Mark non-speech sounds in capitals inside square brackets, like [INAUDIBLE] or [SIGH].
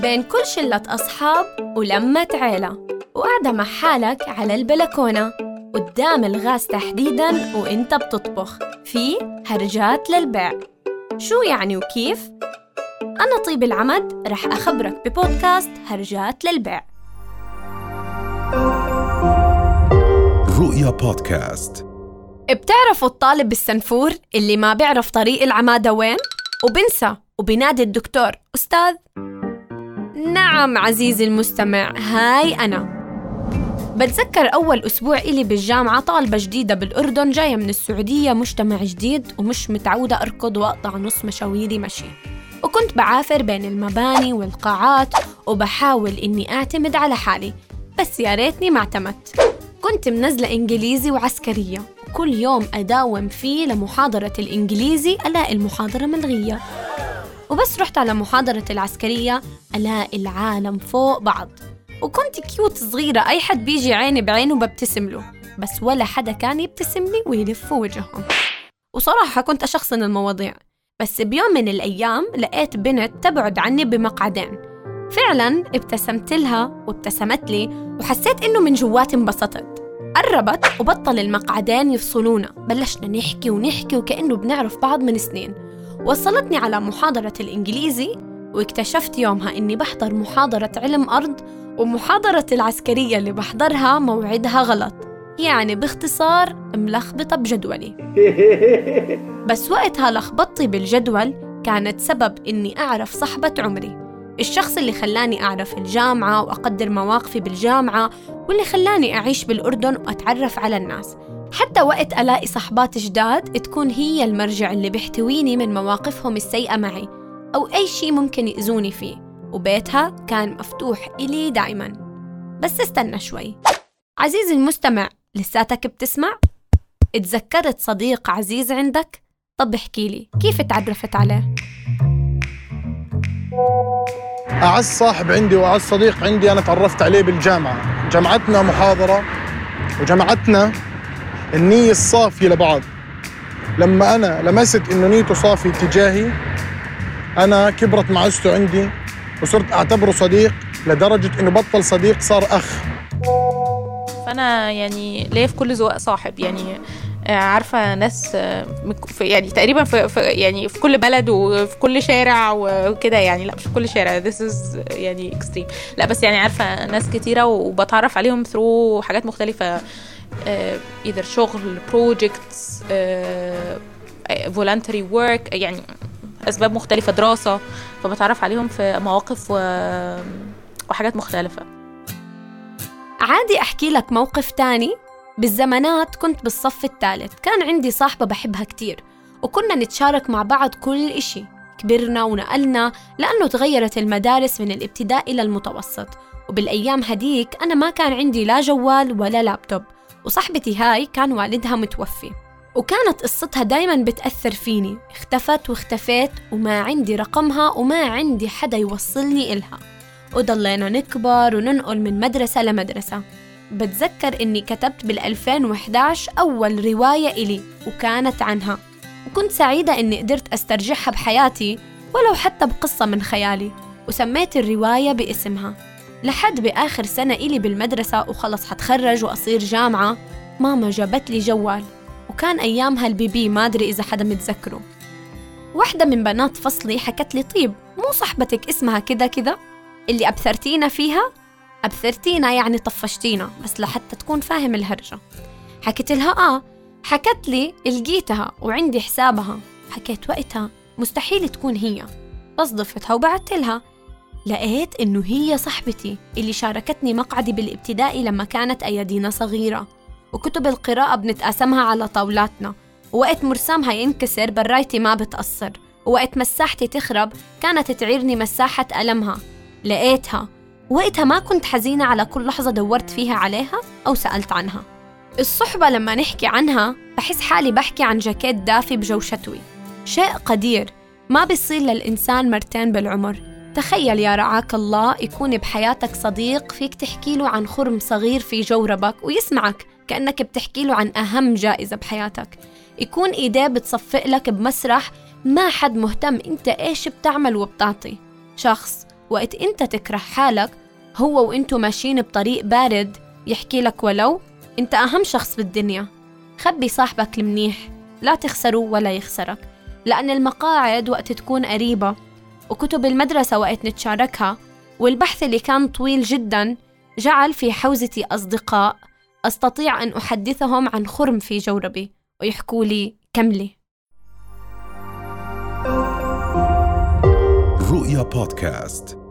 بين كل شلة أصحاب ولمة عيلة. وقاعدة مع حالك على البلكونة. قدام الغاز تحديداً وإنت بتطبخ. في هرجات للبيع. شو يعني وكيف؟ أنا طيب العمد رح أخبرك ببودكاست هرجات للبيع. رؤيا بودكاست. بتعرفوا الطالب بالسنفور اللي ما بيعرف طريق العمادة وين؟ وبنسى. وبنادي الدكتور أستاذ نعم عزيزي المستمع. هاي أنا. بتذكر أول أسبوع إلي بالجامعة طالبة جديدة بالأردن جاية من السعودية مجتمع جديد ومش متعودة أركض وأقطع نص مشاويري مشي. وكنت بعافر بين المباني والقاعات وبحاول إني أعتمد على حالي. بس يا ريتني ما اعتمدت. كنت منزلة إنجليزي وعسكرية. وكل يوم أداوم فيه لمحاضرة الإنجليزي ألاقي المحاضرة ملغية. وبس رحت على محاضرة العسكرية. ألاقي العالم فوق بعض. وكنت كيوت صغيرة أي حد بيجي عيني بعينه ببتسم له. بس ولا حدا كان يبتسم لي ويلفوا وجههم وصراحة كنت أشخصن المواضيع. بس بيوم من الأيام لقيت بنت تبعد عني بمقعدين. فعلا ابتسمت لها وابتسمت لي وحسيت إنه من جواتي انبسطت. قربت وبطل المقعدين يفصلونا. بلشنا نحكي ونحكي وكأنه بنعرف بعض من سنين. وصلتني على محاضرة الإنجليزي واكتشفت يومها إني بحضر محاضرة علم أرض ومحاضرة العسكرية اللي بحضرها موعدها غلط. يعني باختصار ملخبطة بجدولي. [LAUGHS] بس وقتها لخبطتي بالجدول كانت سبب إني أعرف صحبة عمري. الشخص اللي خلاني أعرف الجامعة وأقدر مواقفي بالجامعة واللي خلاني أعيش بالأردن وأتعرف على الناس. حتى وقت ألاقي صحبات جداد تكون هي المرجع اللي بيحتويني من مواقفهم السيئة معي أو أي شيء ممكن يأذوني فيه وبيتها كان مفتوح إلي دايما بس استنى شوي عزيزي المستمع لساتك بتسمع؟ اتذكرت صديق عزيز عندك؟ طب احكي لي كيف تعرفت عليه؟ أعز صاحب عندي وأعز صديق عندي أنا تعرفت عليه بالجامعة جمعتنا محاضرة وجمعتنا النية الصافية لبعض. لما أنا لمست إنه نيته صافية تجاهي أنا كبرت معزته عندي وصرت أعتبره صديق لدرجة إنه بطل صديق صار أخ. فأنا يعني ليا في كل ذوق صاحب. يعني آه، عارفة ناس آه، في- يعني تقريبا في, يعني في كل بلد وفي كل شارع وكده. يعني لا مش في كل شارع. This is يعني extreme. لا بس يعني عارفة ناس كتيرة وبتعرف عليهم through حاجات مختلفة. آه، either شغل آه، voluntary work يعني أسباب مختلفة دراسة فبتعرف عليهم في مواقف و- وحاجات مختلفة. عادي أحكي لك موقف تاني؟ بالزمانات كنت بالصف الثالث كان عندي صاحبة بحبها كتير وكنا نتشارك مع بعض كل إشي كبرنا ونقلنا لأنه تغيرت المدارس من الابتدائي المتوسط وبالأيام هديك أنا ما كان عندي لا جوال ولا لابتوب. وصاحبتي هاي كان والدها متوفي وكانت قصتها دايما بتأثر فيني. اختفت واختفيت وما عندي رقمها وما عندي حدا يوصلني إلها. وضلينا نكبر وننقل من مدرسة لمدرسة. بتذكر إني كتبت بال 2011 أول رواية إلي وكانت عنها. وكنت سعيدة إني قدرت أسترجعها بحياتي ولو حتى بقصة من خيالي. وسميت الرواية باسمها. لحد بآخر سنة إلي بالمدرسة وخلص حتخرج وأصير جامعة. ماما جابت لي جوال وكان أيامها البيبي ما أدري إذا حدا متذكره. واحدة من بنات فصلي حكت لي طيب مو صاحبتك اسمها كذا كذا؟ اللي أبثرتينا فيها؟ أبثرتينا يعني طفشتينا بس لحتى تكون فاهم الهرجة. حكيت لها آه. حكت لي لقيتها وعندي حسابها. حكيت وقتها مستحيل تكون هي. بس ضفتها وبعت لها لقيت إنه هي صاحبتي اللي شاركتني مقعدي بالابتدائي لما كانت أيادينا صغيرة. وكتب القراءة بنتقاسمها على طاولاتنا. ووقت مرسامها ينكسر برايتي ما بتأثر. ووقت مساحتي تخرب كانت تعيرني مساحة قلمها لقيتها. وقتها ما كنت حزينة على كل لحظة دورت فيها عليها أو سألت عنها. الصحبة لما نحكي عنها بحس حالي بحكي عن جاكيت دافي بجو شتوي شيء قدير. ما بيصير للإنسان مرتين بالعمر. تخيل يا رعاك الله يكون بحياتك صديق فيك تحكي له عن خرم صغير في جوربك ويسمعك كأنك بتحكي له عن أهم جائزة بحياتك. يكون إيديه بتصفق لك بمسرح ما حد مهتم أنت إيش بتعمل وبتعطي. شخص وقت أنت تكره حالك هو وأنتو ماشيين بطريق بارد يحكي لك ولو أنت أهم شخص بالدنيا. خبي صاحبك المنيح لا تخسره ولا يخسرك لأن المقاعد وقت تكون قريبة وكتب المدرسة وقت نتشاركها والبحث اللي كان طويل جدا جعل في حوزتي أصدقاء أستطيع أن أحدثهم عن خرم في جوربي ويحكوا لي كملي. رؤيا بودكاست.